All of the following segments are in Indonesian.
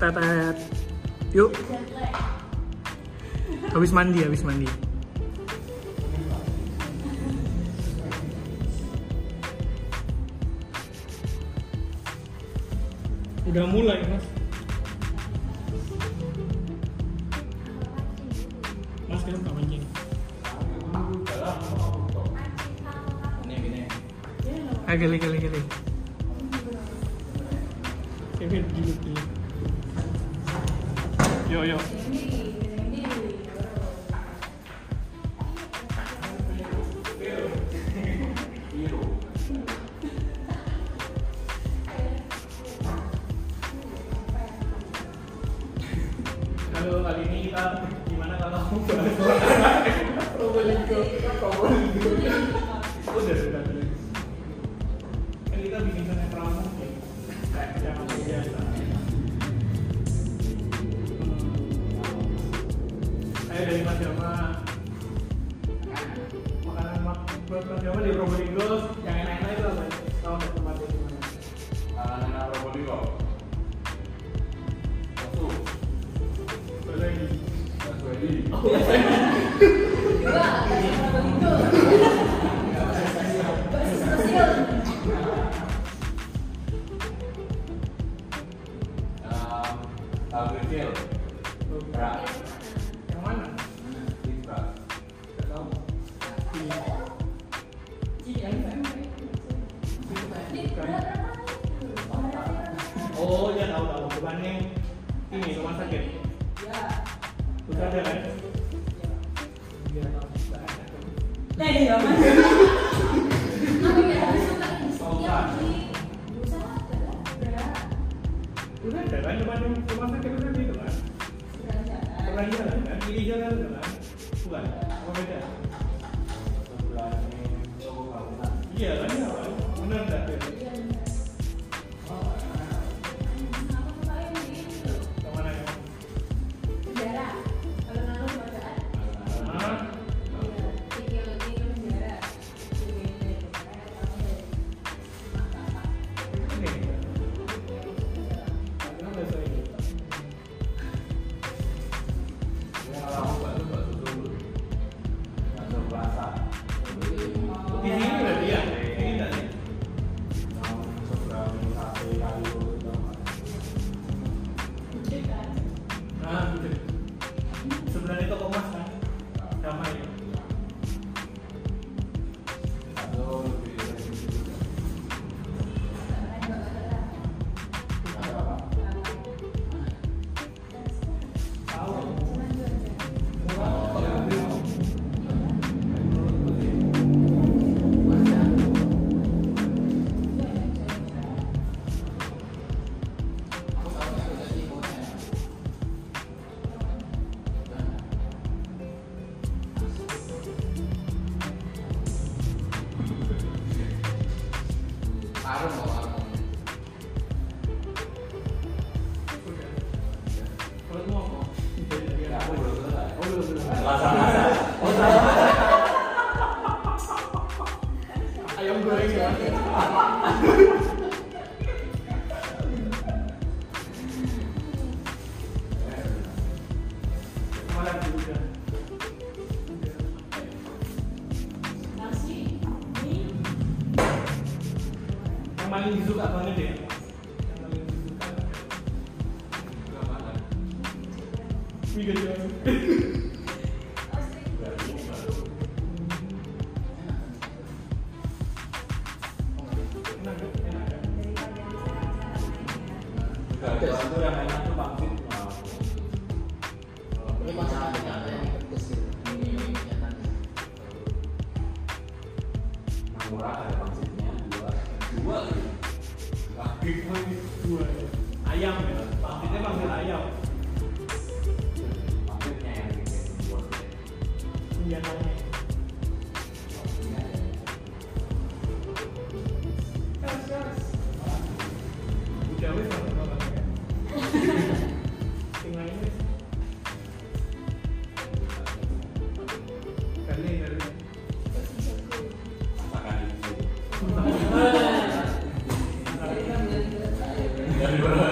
tetet yuk. Habis mandi habis mandi. Udah mulai mas. Mas kenapa buka mancing agak geli geli geli Kevin dulu dulu 有有。Obrigado.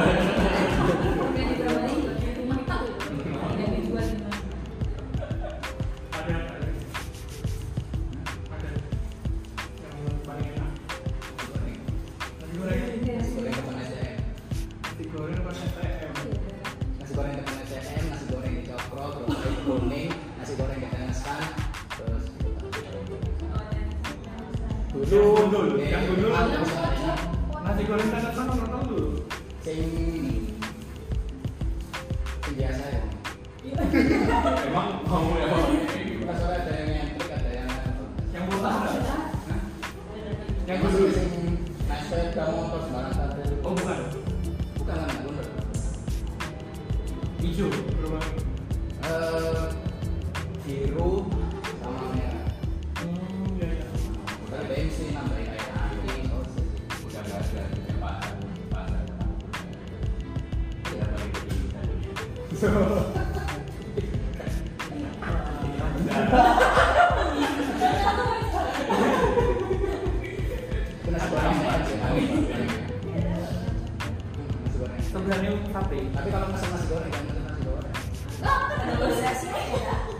programnya Tapi tapi kalau pesan nasi goreng kan nasi goreng. Oh, kan ada ya.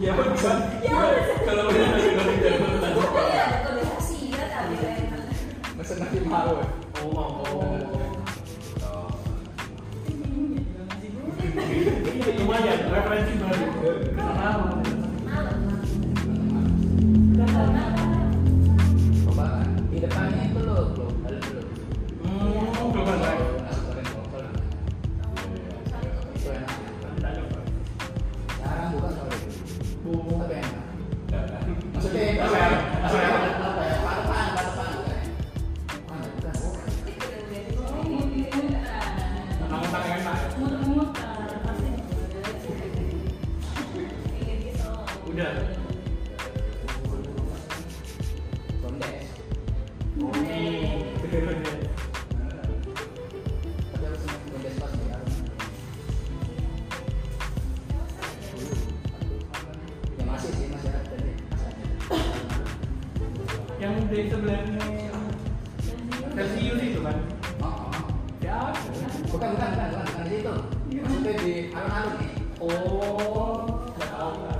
Ya bisa. Kalau nasi goreng ya iya, iya. Iya, tapi. Ya. Pesan nasi malu. Oh, mau. Lumayan, referensi baru. bukan bukan bukan bukan, bukan di situ maksudnya di alun-alun nih oh nggak tahu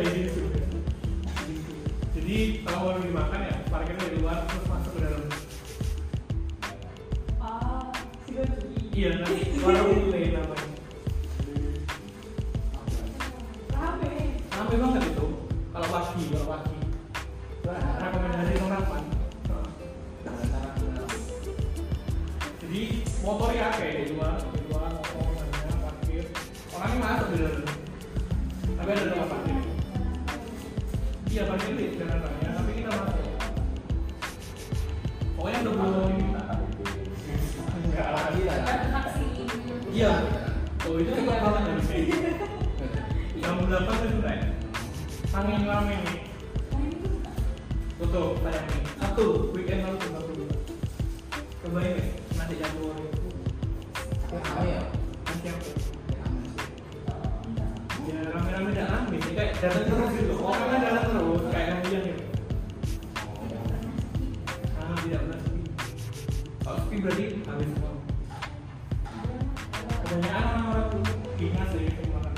kayak gitu jadi kalau orang dimakan ya? Parkirnya dari luar terus masuk ke dalam. Ah sih iya warung Jangan orang-orang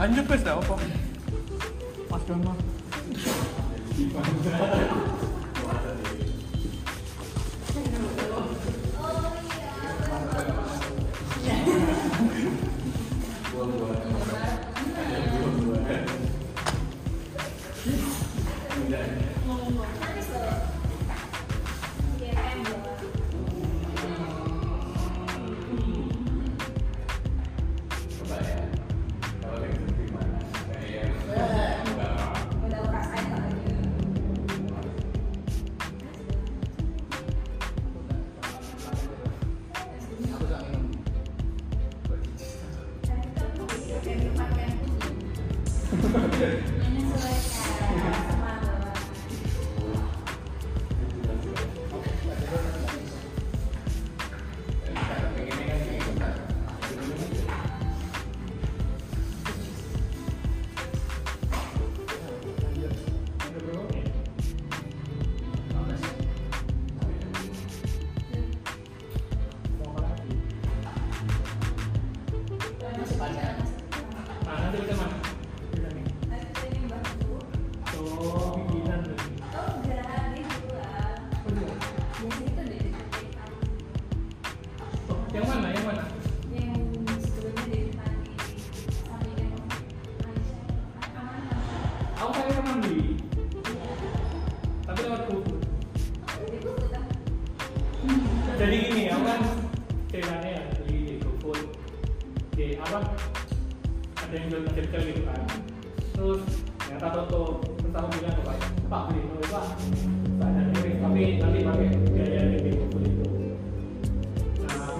완전 뺐어요. 어, 어.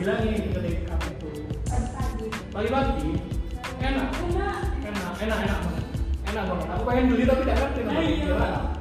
bilangin ke apa itu. Pagi-pagi enak. Enak. Enak enak enak banget. Enak banget. Aku pengen beli tapi tidak ngerti namanya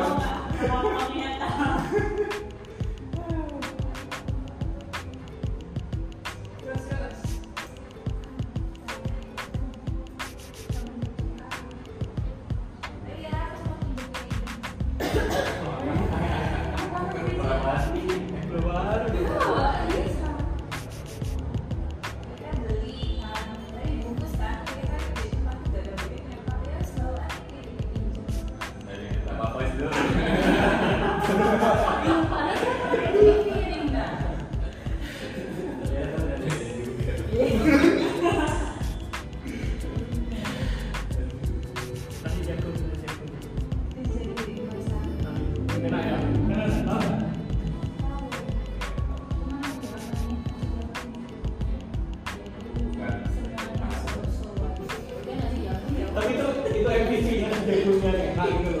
这中间给他一个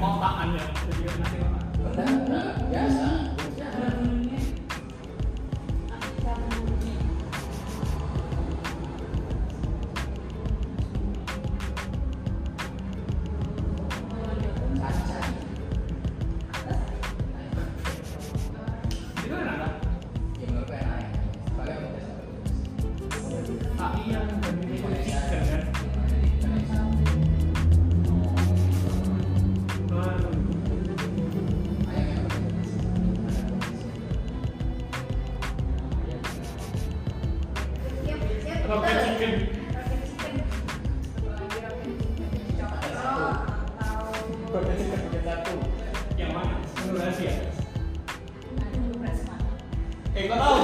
Có anh rồi. Okay, bye-bye.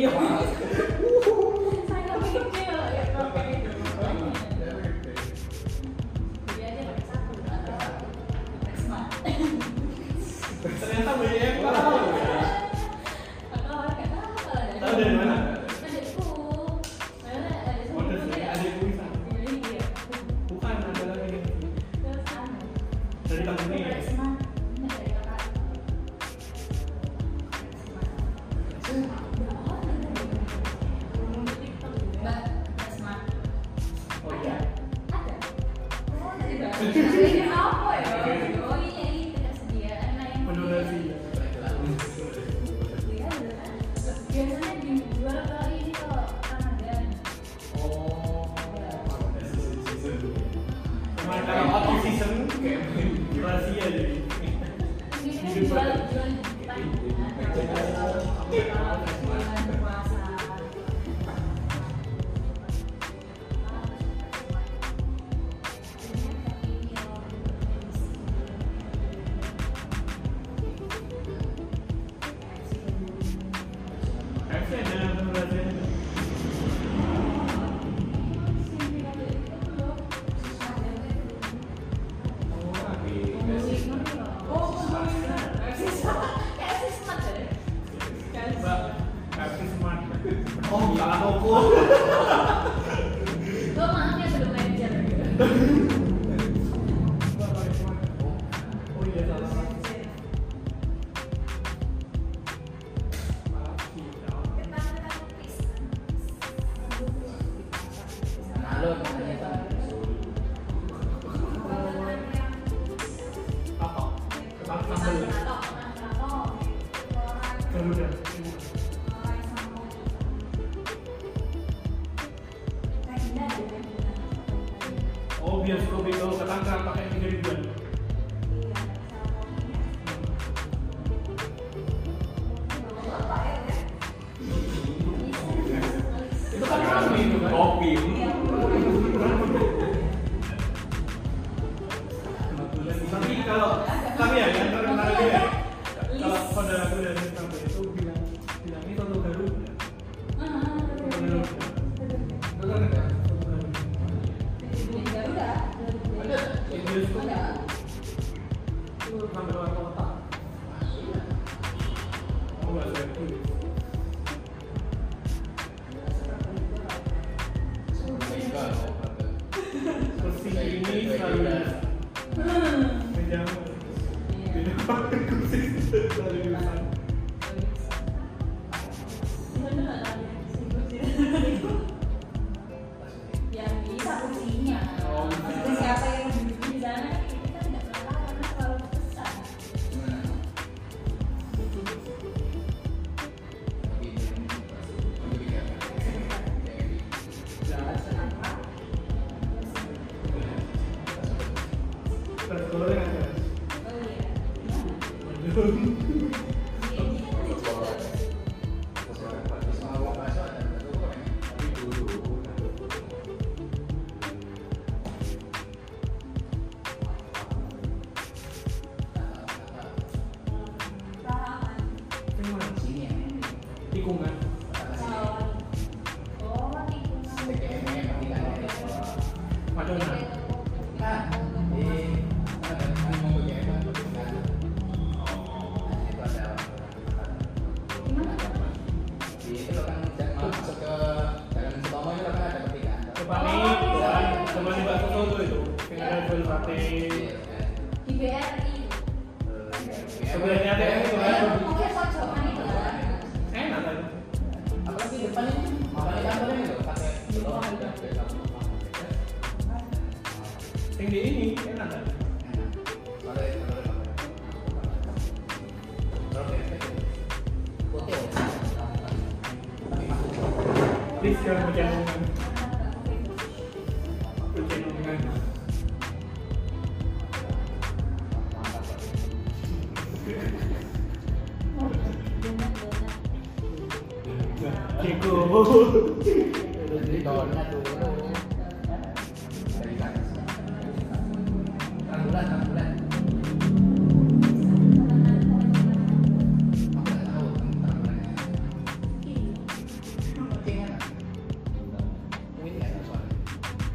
一会儿。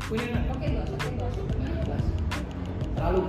Wih enak oke bos oke bos Terlalu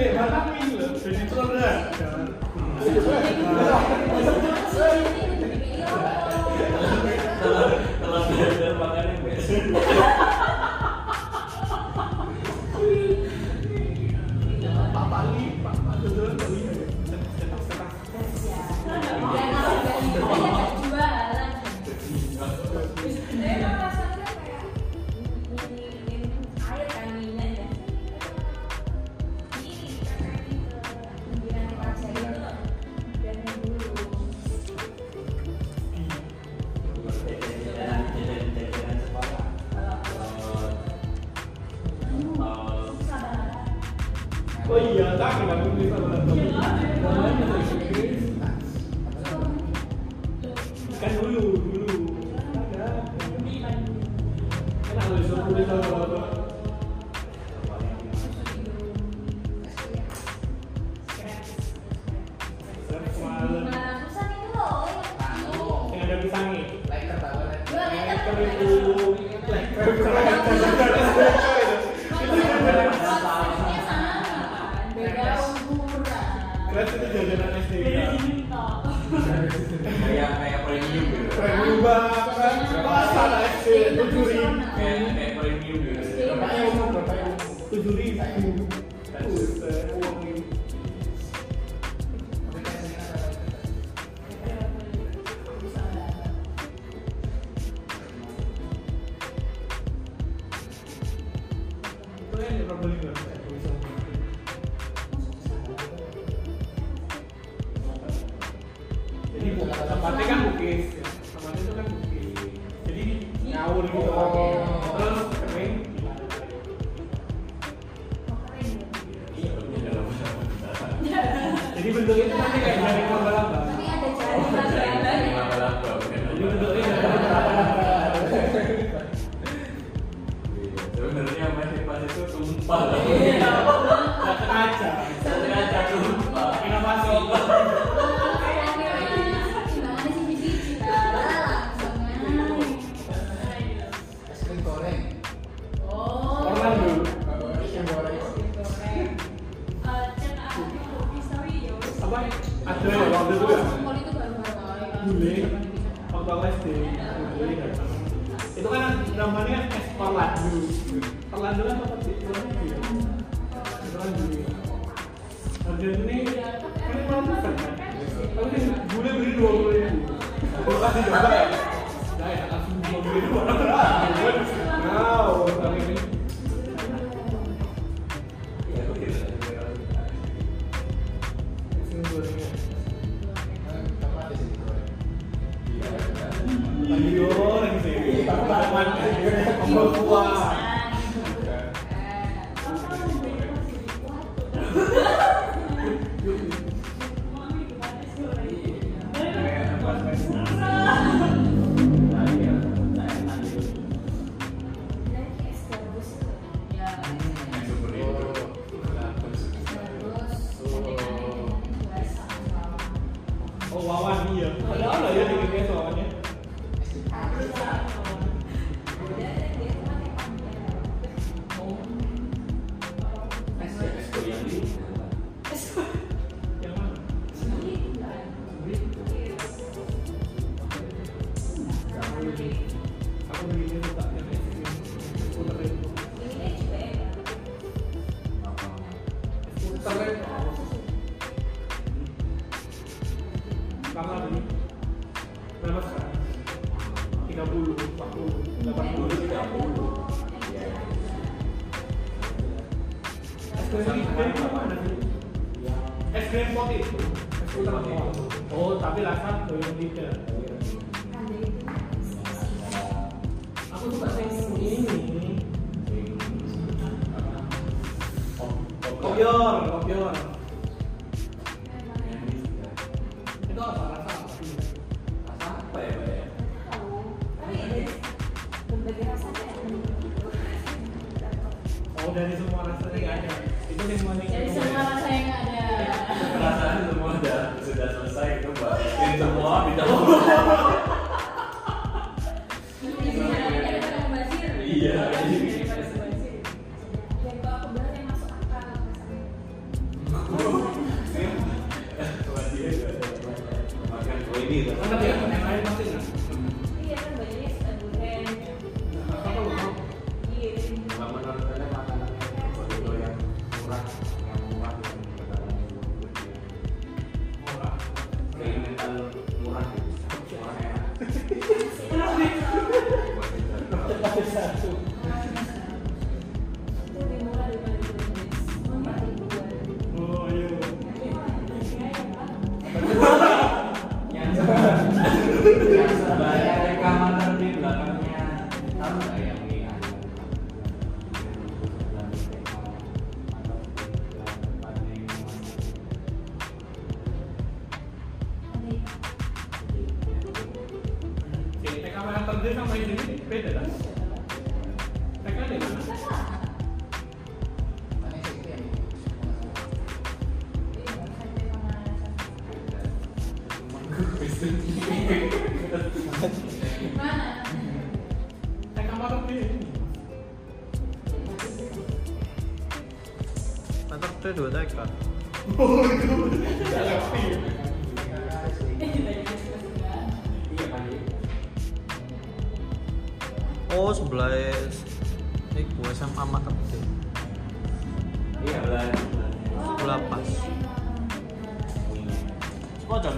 对，他上给你了，水晶坐这。That's itu jajanan SD. Kayak kayak premium gitu. Pasar Kayak kayak premium gitu. gitu. apa ada waktu itu ya bule waktu aku SD itu kan namanya es perladu kan tempat di perladu ya perladu ini kan mahal kan tapi bule beli dua puluh ribu. Berapa sih coba ya saya langsung dua puluh ribu. Nah, wow ini gitu. Anak ya. do that crap. oh sebelah ini iku SMA Makam itu. Iya, sebelah. Sebelah pas. Sekolah